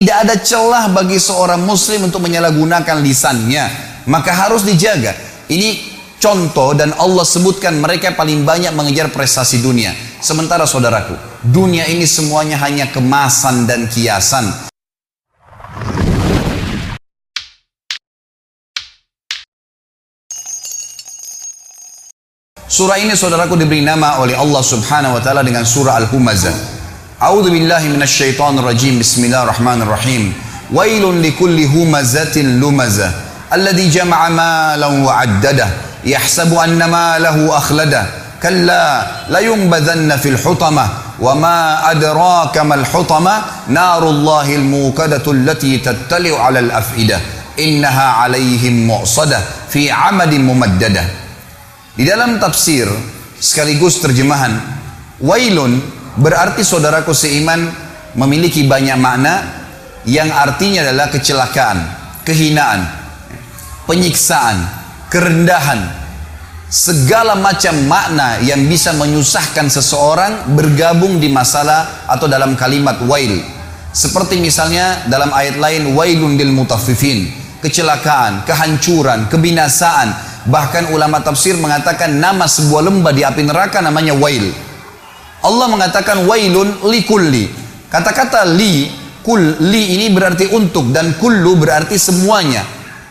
Tidak ada celah bagi seorang muslim untuk menyalahgunakan lisannya. Maka harus dijaga. Ini contoh dan Allah sebutkan mereka paling banyak mengejar prestasi dunia. Sementara saudaraku, dunia ini semuanya hanya kemasan dan kiasan. Surah ini saudaraku diberi nama oleh Allah subhanahu wa ta'ala dengan surah Al-Humazah. أعوذ بالله من الشيطان الرجيم. بسم الله الرحمن الرحيم. ويل لكل همزة لمزة. الذي جمع مالا وعدده يحسب أن ماله أخلده. كلا لينبذن في الحطمة. وما أدراك ما الحطمة؟ نار الله الموقدة التي تتلع على الأفئدة. إنها عليهم مؤصدة في عمد ممددة. Di dalam tafsir sekaligus terjemahan Wailun Berarti saudaraku seiman memiliki banyak makna yang artinya adalah kecelakaan, kehinaan, penyiksaan, kerendahan, segala macam makna yang bisa menyusahkan seseorang bergabung di masalah atau dalam kalimat wail. Seperti misalnya dalam ayat lain wailun lil mutaffifin, kecelakaan, kehancuran, kebinasaan. Bahkan ulama tafsir mengatakan nama sebuah lembah di api neraka namanya wail. Allah mengatakan wailun li kulli. Kata-kata li, kul, li ini berarti untuk dan kullu berarti semuanya.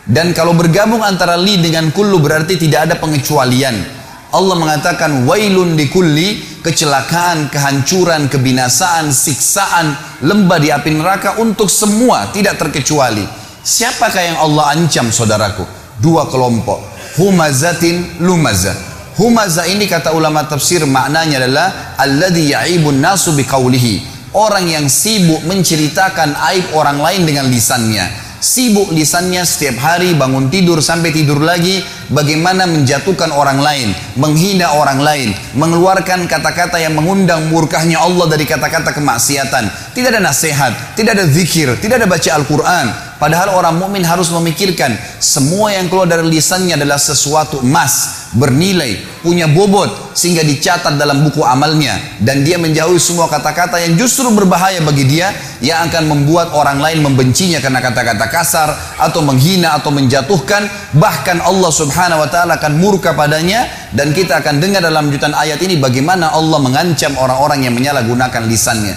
Dan kalau bergabung antara li dengan kullu berarti tidak ada pengecualian. Allah mengatakan wailun li kulli, kecelakaan, kehancuran, kebinasaan, siksaan, lembah di api neraka untuk semua, tidak terkecuali. Siapakah yang Allah ancam saudaraku? Dua kelompok. Humazatin lumazah Humaza ini kata ulama tafsir maknanya adalah alladhi ya'ibun nasu biqaulihi. Orang yang sibuk menceritakan aib orang lain dengan lisannya. Sibuk lisannya setiap hari bangun tidur sampai tidur lagi bagaimana menjatuhkan orang lain, menghina orang lain, mengeluarkan kata-kata yang mengundang murkahnya Allah dari kata-kata kemaksiatan. Tidak ada nasihat, tidak ada zikir, tidak ada baca Al-Quran. Padahal orang mukmin harus memikirkan semua yang keluar dari lisannya adalah sesuatu emas, bernilai, punya bobot sehingga dicatat dalam buku amalnya dan dia menjauhi semua kata-kata yang justru berbahaya bagi dia yang akan membuat orang lain membencinya karena kata-kata kasar atau menghina atau menjatuhkan bahkan Allah Subhanahu wa taala akan murka padanya dan kita akan dengar dalam lanjutan ayat ini bagaimana Allah mengancam orang-orang yang menyalahgunakan lisannya.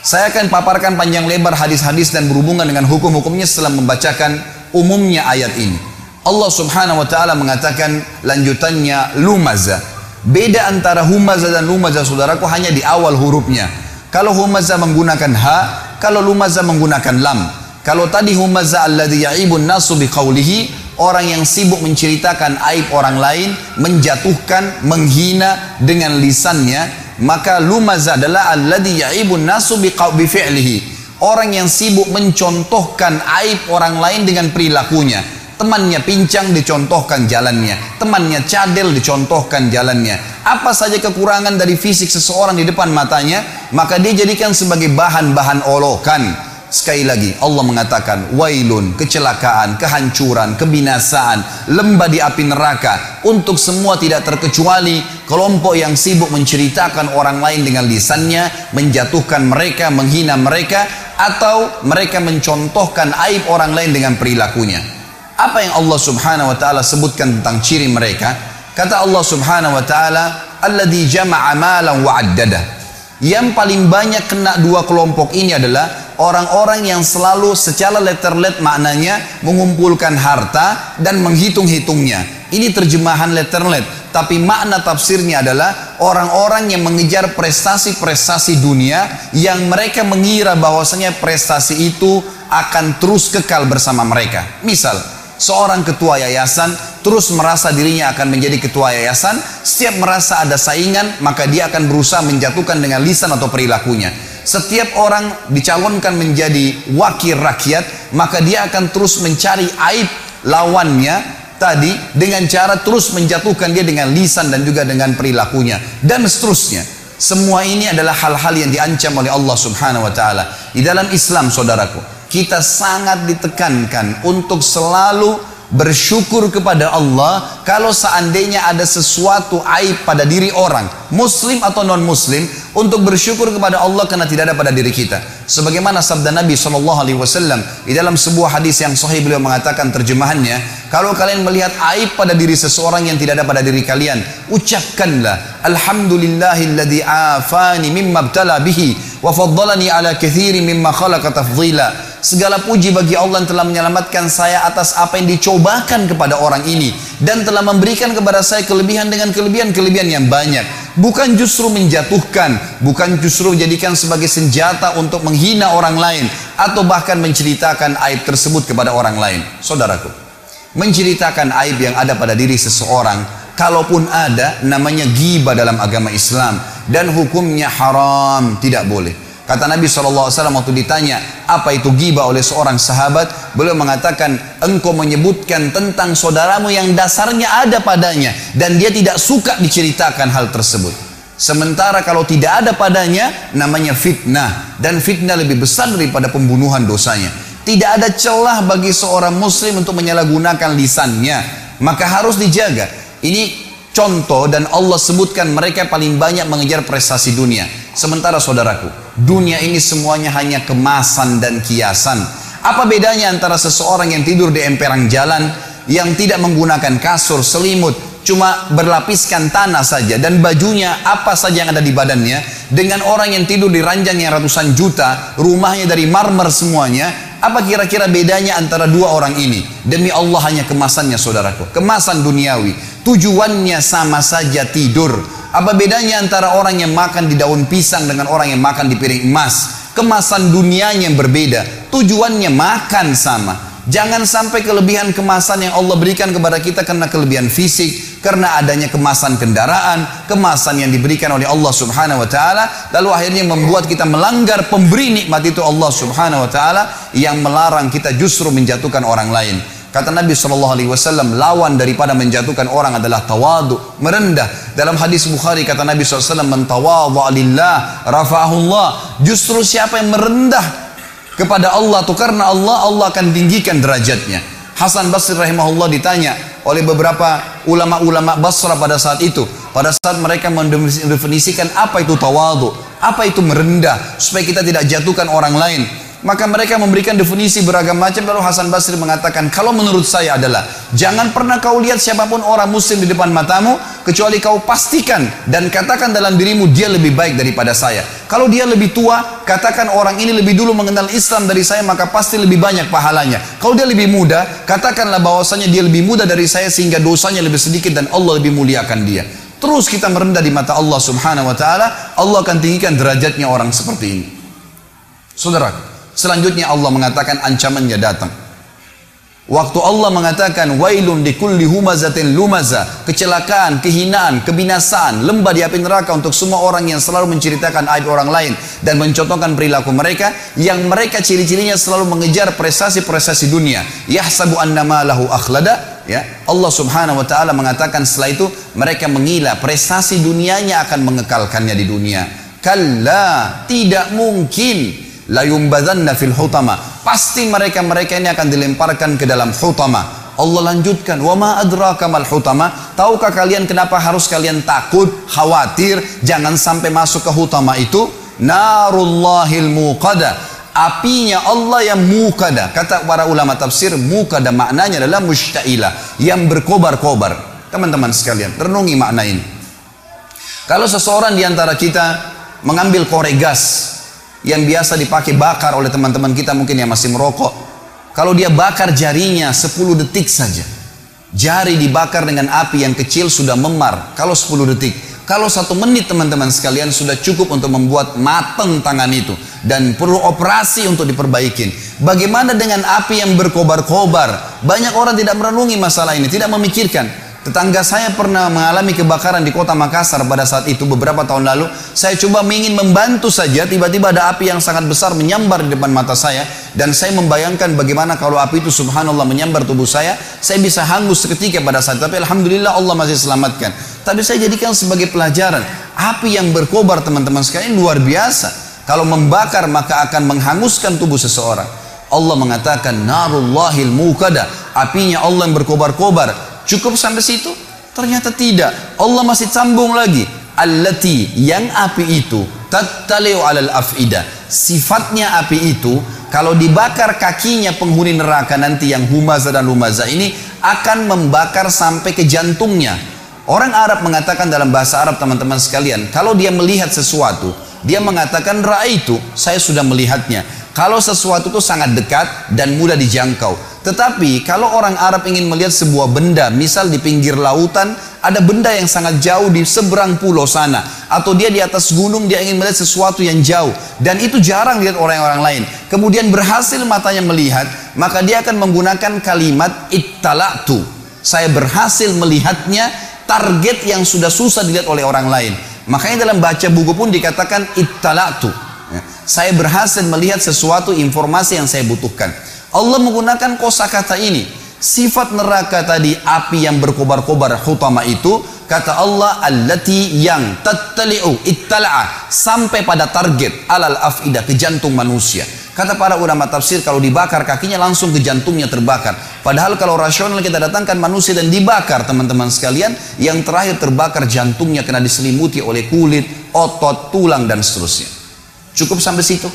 Saya akan paparkan panjang lebar hadis-hadis dan berhubungan dengan hukum-hukumnya setelah membacakan umumnya ayat ini. Allah subhanahu wa ta'ala mengatakan lanjutannya lumaza. Beda antara humaza dan lumaza saudaraku hanya di awal hurufnya. Kalau humaza menggunakan ha, kalau lumaza menggunakan lam. Kalau tadi humaza alladhi ya'ibun nasu biqaulihi, orang yang sibuk menceritakan aib orang lain, menjatuhkan, menghina dengan lisannya, maka lumaza adalah alladhi ya'ibun nasu bifi'lihi. Orang yang sibuk mencontohkan aib orang lain dengan perilakunya Temannya pincang dicontohkan jalannya. Temannya cadel dicontohkan jalannya. Apa saja kekurangan dari fisik seseorang di depan matanya, maka dia jadikan sebagai bahan-bahan olokan. Sekali lagi Allah mengatakan wailun, kecelakaan, kehancuran, kebinasaan, lembah di api neraka untuk semua tidak terkecuali kelompok yang sibuk menceritakan orang lain dengan lisannya, menjatuhkan mereka, menghina mereka atau mereka mencontohkan aib orang lain dengan perilakunya. Apa yang Allah Subhanahu wa taala sebutkan tentang ciri mereka? Kata Allah Subhanahu wa taala, "Alladzi jama'a malan wa 'addada." Yang paling banyak kena dua kelompok ini adalah orang-orang yang selalu secara letterlet maknanya mengumpulkan harta dan menghitung-hitungnya. Ini terjemahan letterlet, tapi makna tafsirnya adalah orang-orang yang mengejar prestasi-prestasi dunia yang mereka mengira bahwasanya prestasi itu akan terus kekal bersama mereka. Misal, seorang ketua yayasan terus merasa dirinya akan menjadi ketua yayasan, setiap merasa ada saingan, maka dia akan berusaha menjatuhkan dengan lisan atau perilakunya. Setiap orang dicalonkan menjadi wakil rakyat, maka dia akan terus mencari aib lawannya tadi dengan cara terus menjatuhkan dia dengan lisan dan juga dengan perilakunya dan seterusnya. Semua ini adalah hal-hal yang diancam oleh Allah Subhanahu wa taala. Di dalam Islam, saudaraku, kita sangat ditekankan untuk selalu bersyukur kepada Allah kalau seandainya ada sesuatu aib pada diri orang muslim atau non muslim untuk bersyukur kepada Allah karena tidak ada pada diri kita. Sebagaimana sabda Nabi Shallallahu Alaihi Wasallam di dalam sebuah hadis yang sahih beliau mengatakan terjemahannya, kalau kalian melihat aib pada diri seseorang yang tidak ada pada diri kalian, ucapkanlah Alhamdulillahilladzi afani mimma bihi wa faddalani ala kathiri mimma khalaqa tafdila. Segala puji bagi Allah yang telah menyelamatkan saya atas apa yang dicobakan kepada orang ini dan telah memberikan kepada saya kelebihan dengan kelebihan-kelebihan yang banyak. Bukan justru menjatuhkan, bukan justru jadikan sebagai senjata untuk menghina orang lain atau bahkan menceritakan aib tersebut kepada orang lain. Saudaraku, menceritakan aib yang ada pada diri seseorang kalaupun ada namanya giba dalam agama Islam dan hukumnya haram tidak boleh Kata Nabi SAW waktu ditanya apa itu giba oleh seorang sahabat, beliau mengatakan engkau menyebutkan tentang saudaramu yang dasarnya ada padanya dan dia tidak suka diceritakan hal tersebut. Sementara kalau tidak ada padanya namanya fitnah dan fitnah lebih besar daripada pembunuhan dosanya. Tidak ada celah bagi seorang muslim untuk menyalahgunakan lisannya, maka harus dijaga. Ini contoh dan Allah sebutkan mereka paling banyak mengejar prestasi dunia. Sementara saudaraku, dunia ini semuanya hanya kemasan dan kiasan. Apa bedanya antara seseorang yang tidur di emperang jalan yang tidak menggunakan kasur, selimut, cuma berlapiskan tanah saja dan bajunya apa saja yang ada di badannya dengan orang yang tidur di ranjang yang ratusan juta, rumahnya dari marmer semuanya, apa kira-kira bedanya antara dua orang ini? Demi Allah hanya kemasannya saudaraku. Kemasan duniawi. Tujuannya sama saja tidur. Apa bedanya antara orang yang makan di daun pisang dengan orang yang makan di piring emas? Kemasan dunianya yang berbeda. Tujuannya makan sama. Jangan sampai kelebihan kemasan yang Allah berikan kepada kita karena kelebihan fisik, karena adanya kemasan kendaraan, kemasan yang diberikan oleh Allah Subhanahu wa taala, lalu akhirnya membuat kita melanggar pemberi nikmat itu Allah Subhanahu wa taala yang melarang kita justru menjatuhkan orang lain. Kata Nabi Shallallahu Alaihi Wasallam, lawan daripada menjatuhkan orang adalah tawadu, merendah. Dalam hadis Bukhari kata Nabi SAW, mentawadu alillah. Justru siapa yang merendah kepada Allah tuh karena Allah Allah akan tinggikan derajatnya. Hasan Basri rahimahullah ditanya oleh beberapa ulama-ulama Basra pada saat itu. Pada saat mereka mendefinisikan apa itu tawadu, apa itu merendah supaya kita tidak jatuhkan orang lain. Maka mereka memberikan definisi beragam macam lalu Hasan Basri mengatakan kalau menurut saya adalah jangan pernah kau lihat siapa pun orang muslim di depan matamu kecuali kau pastikan dan katakan dalam dirimu dia lebih baik daripada saya. Kalau dia lebih tua, katakan orang ini lebih dulu mengenal Islam dari saya maka pasti lebih banyak pahalanya. Kalau dia lebih muda, katakanlah bahwasanya dia lebih muda dari saya sehingga dosanya lebih sedikit dan Allah lebih muliakan dia. Terus kita merendah di mata Allah Subhanahu wa taala, Allah akan tinggikan derajatnya orang seperti ini. Saudara, Selanjutnya Allah mengatakan ancamannya datang. Waktu Allah mengatakan wailun likulli humazatin lumaza, kecelakaan, kehinaan, kebinasaan, lembah di api neraka untuk semua orang yang selalu menceritakan aib orang lain dan mencontohkan perilaku mereka yang mereka ciri-cirinya selalu mengejar prestasi-prestasi dunia. Yahsabu annama lahu akhlada, ya. Allah Subhanahu wa taala mengatakan setelah itu mereka mengira prestasi dunianya akan mengekalkannya di dunia. Kalla, tidak mungkin la yumbadanna fil hutama. Pasti mereka-mereka ini akan dilemparkan ke dalam hutama. Allah lanjutkan wa ma adraka mal hutama? Tahukah kalian kenapa harus kalian takut khawatir jangan sampai masuk ke hutama itu? Narullahil muqada. Apinya Allah yang mukada kata para ulama tafsir mukada maknanya adalah mustailah yang berkobar-kobar. Teman-teman sekalian renungi makna ini. Kalau seseorang di antara kita mengambil korek gas yang biasa dipakai bakar oleh teman-teman kita mungkin yang masih merokok. Kalau dia bakar jarinya 10 detik saja. Jari dibakar dengan api yang kecil sudah memar. Kalau 10 detik. Kalau satu menit teman-teman sekalian sudah cukup untuk membuat mateng tangan itu. Dan perlu operasi untuk diperbaikin. Bagaimana dengan api yang berkobar-kobar? Banyak orang tidak merenungi masalah ini. Tidak memikirkan. Tetangga saya pernah mengalami kebakaran di kota Makassar pada saat itu beberapa tahun lalu. Saya coba ingin membantu saja, tiba-tiba ada api yang sangat besar menyambar di depan mata saya. Dan saya membayangkan bagaimana kalau api itu subhanallah menyambar tubuh saya, saya bisa hangus seketika pada saat itu. Tapi Alhamdulillah Allah masih selamatkan. Tapi saya jadikan sebagai pelajaran. Api yang berkobar teman-teman sekalian luar biasa. Kalau membakar maka akan menghanguskan tubuh seseorang. Allah mengatakan narullahil mukada. Apinya Allah yang berkobar-kobar Cukup sampai situ? Ternyata tidak. Allah masih sambung lagi. allati yang api itu tattaliu alal afida sifatnya api itu kalau dibakar kakinya penghuni neraka nanti yang humaza dan lumaza ini akan membakar sampai ke jantungnya orang Arab mengatakan dalam bahasa Arab teman-teman sekalian kalau dia melihat sesuatu dia mengatakan itu saya sudah melihatnya kalau sesuatu itu sangat dekat dan mudah dijangkau tetapi kalau orang Arab ingin melihat sebuah benda, misal di pinggir lautan, ada benda yang sangat jauh di seberang pulau sana. Atau dia di atas gunung, dia ingin melihat sesuatu yang jauh. Dan itu jarang dilihat orang-orang lain. Kemudian berhasil matanya melihat, maka dia akan menggunakan kalimat ittala'tu. Saya berhasil melihatnya target yang sudah susah dilihat oleh orang lain. Makanya dalam baca buku pun dikatakan ittala'tu. Ya, saya berhasil melihat sesuatu informasi yang saya butuhkan. Allah menggunakan kosakata ini. Sifat neraka tadi api yang berkobar-kobar hutama itu kata Allah allati yang tattali'u ittala'a sampai pada target alal afidah ke jantung manusia. Kata para ulama tafsir kalau dibakar kakinya langsung ke jantungnya terbakar. Padahal kalau rasional kita datangkan manusia dan dibakar teman-teman sekalian yang terakhir terbakar jantungnya kena diselimuti oleh kulit, otot, tulang dan seterusnya. Cukup sampai situ?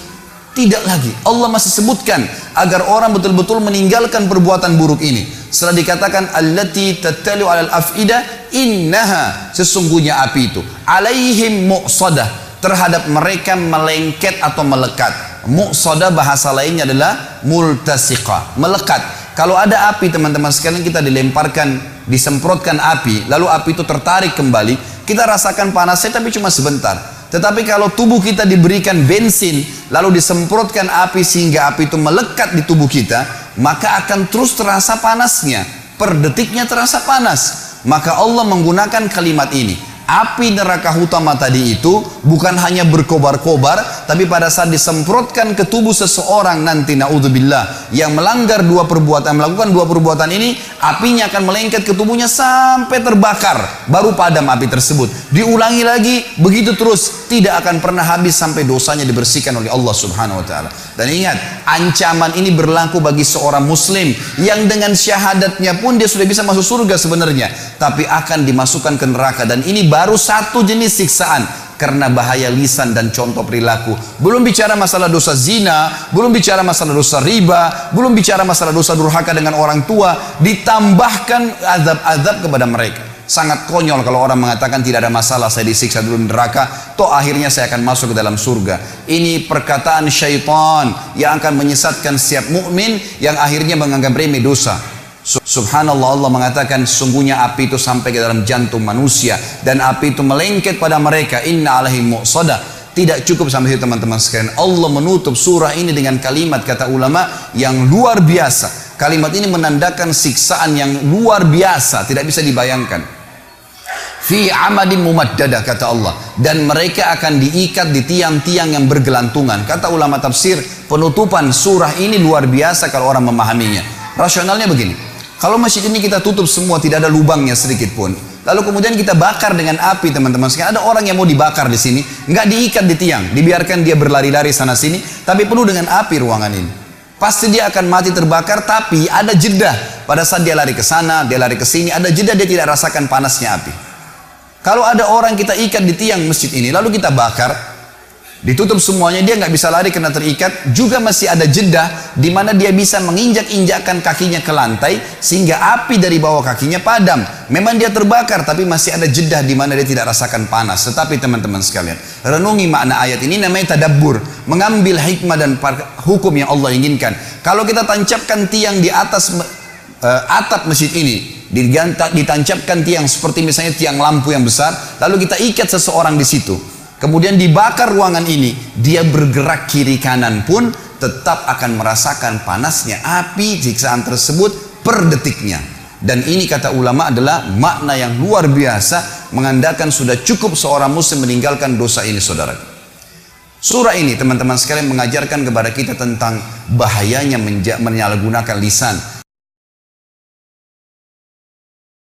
Tidak lagi. Allah masih sebutkan agar orang betul-betul meninggalkan perbuatan buruk ini. Setelah dikatakan allati tattalu alal afida innaha sesungguhnya api itu alaihim muqsadah terhadap mereka melengket atau melekat. Muqsadah bahasa lainnya adalah multasiqa, melekat. Kalau ada api teman-teman sekalian kita dilemparkan, disemprotkan api, lalu api itu tertarik kembali, kita rasakan panasnya tapi cuma sebentar. Tetapi kalau tubuh kita diberikan bensin, lalu disemprotkan api sehingga api itu melekat di tubuh kita, maka akan terus terasa panasnya. Per detiknya terasa panas. Maka Allah menggunakan kalimat ini api neraka utama tadi itu bukan hanya berkobar-kobar tapi pada saat disemprotkan ke tubuh seseorang nanti naudzubillah yang melanggar dua perbuatan melakukan dua perbuatan ini apinya akan melengket ke tubuhnya sampai terbakar baru padam api tersebut. Diulangi lagi begitu terus tidak akan pernah habis sampai dosanya dibersihkan oleh Allah Subhanahu wa taala. Dan ingat ancaman ini berlaku bagi seorang muslim yang dengan syahadatnya pun dia sudah bisa masuk surga sebenarnya tapi akan dimasukkan ke neraka. Dan ini baru satu jenis siksaan karena bahaya lisan dan contoh perilaku. Belum bicara masalah dosa zina, belum bicara masalah dosa riba, belum bicara masalah dosa durhaka dengan orang tua, ditambahkan azab-azab kepada mereka. Sangat konyol kalau orang mengatakan tidak ada masalah saya disiksa dulu neraka, toh akhirnya saya akan masuk ke dalam surga. Ini perkataan syaitan yang akan menyesatkan setiap mukmin yang akhirnya menganggap remeh dosa. Subhanallah Allah mengatakan sungguhnya api itu sampai ke dalam jantung manusia dan api itu melengket pada mereka. Inna alaihi muqsada tidak cukup sampai situ teman-teman sekalian. Allah menutup surah ini dengan kalimat kata ulama yang luar biasa. Kalimat ini menandakan siksaan yang luar biasa tidak bisa dibayangkan. Fi amadin mumaddada kata Allah. Dan mereka akan diikat di tiang-tiang yang bergelantungan. Kata ulama tafsir penutupan surah ini luar biasa kalau orang memahaminya. Rasionalnya begini kalau masjid ini kita tutup semua, tidak ada lubangnya sedikit pun. Lalu kemudian kita bakar dengan api teman-teman sekalian. Ada orang yang mau dibakar di sini, nggak diikat di tiang, dibiarkan dia berlari-lari sana sini, tapi penuh dengan api ruangan ini. Pasti dia akan mati terbakar, tapi ada jeda pada saat dia lari ke sana, dia lari ke sini, ada jeda dia tidak rasakan panasnya api. Kalau ada orang kita ikat di tiang masjid ini, lalu kita bakar, Ditutup semuanya, dia nggak bisa lari karena terikat. Juga masih ada jeda di mana dia bisa menginjak-injakkan kakinya ke lantai sehingga api dari bawah kakinya padam. Memang dia terbakar, tapi masih ada jeda di mana dia tidak rasakan panas. Tetapi teman-teman sekalian, renungi makna ayat ini namanya tadabbur, mengambil hikmah dan hukum yang Allah inginkan. Kalau kita tancapkan tiang di atas uh, atap masjid ini, ditancapkan tiang seperti misalnya tiang lampu yang besar, lalu kita ikat seseorang di situ kemudian dibakar ruangan ini, dia bergerak kiri kanan pun tetap akan merasakan panasnya api siksaan tersebut per detiknya. Dan ini kata ulama adalah makna yang luar biasa mengandalkan sudah cukup seorang muslim meninggalkan dosa ini saudara. Surah ini teman-teman sekalian mengajarkan kepada kita tentang bahayanya menyalahgunakan lisan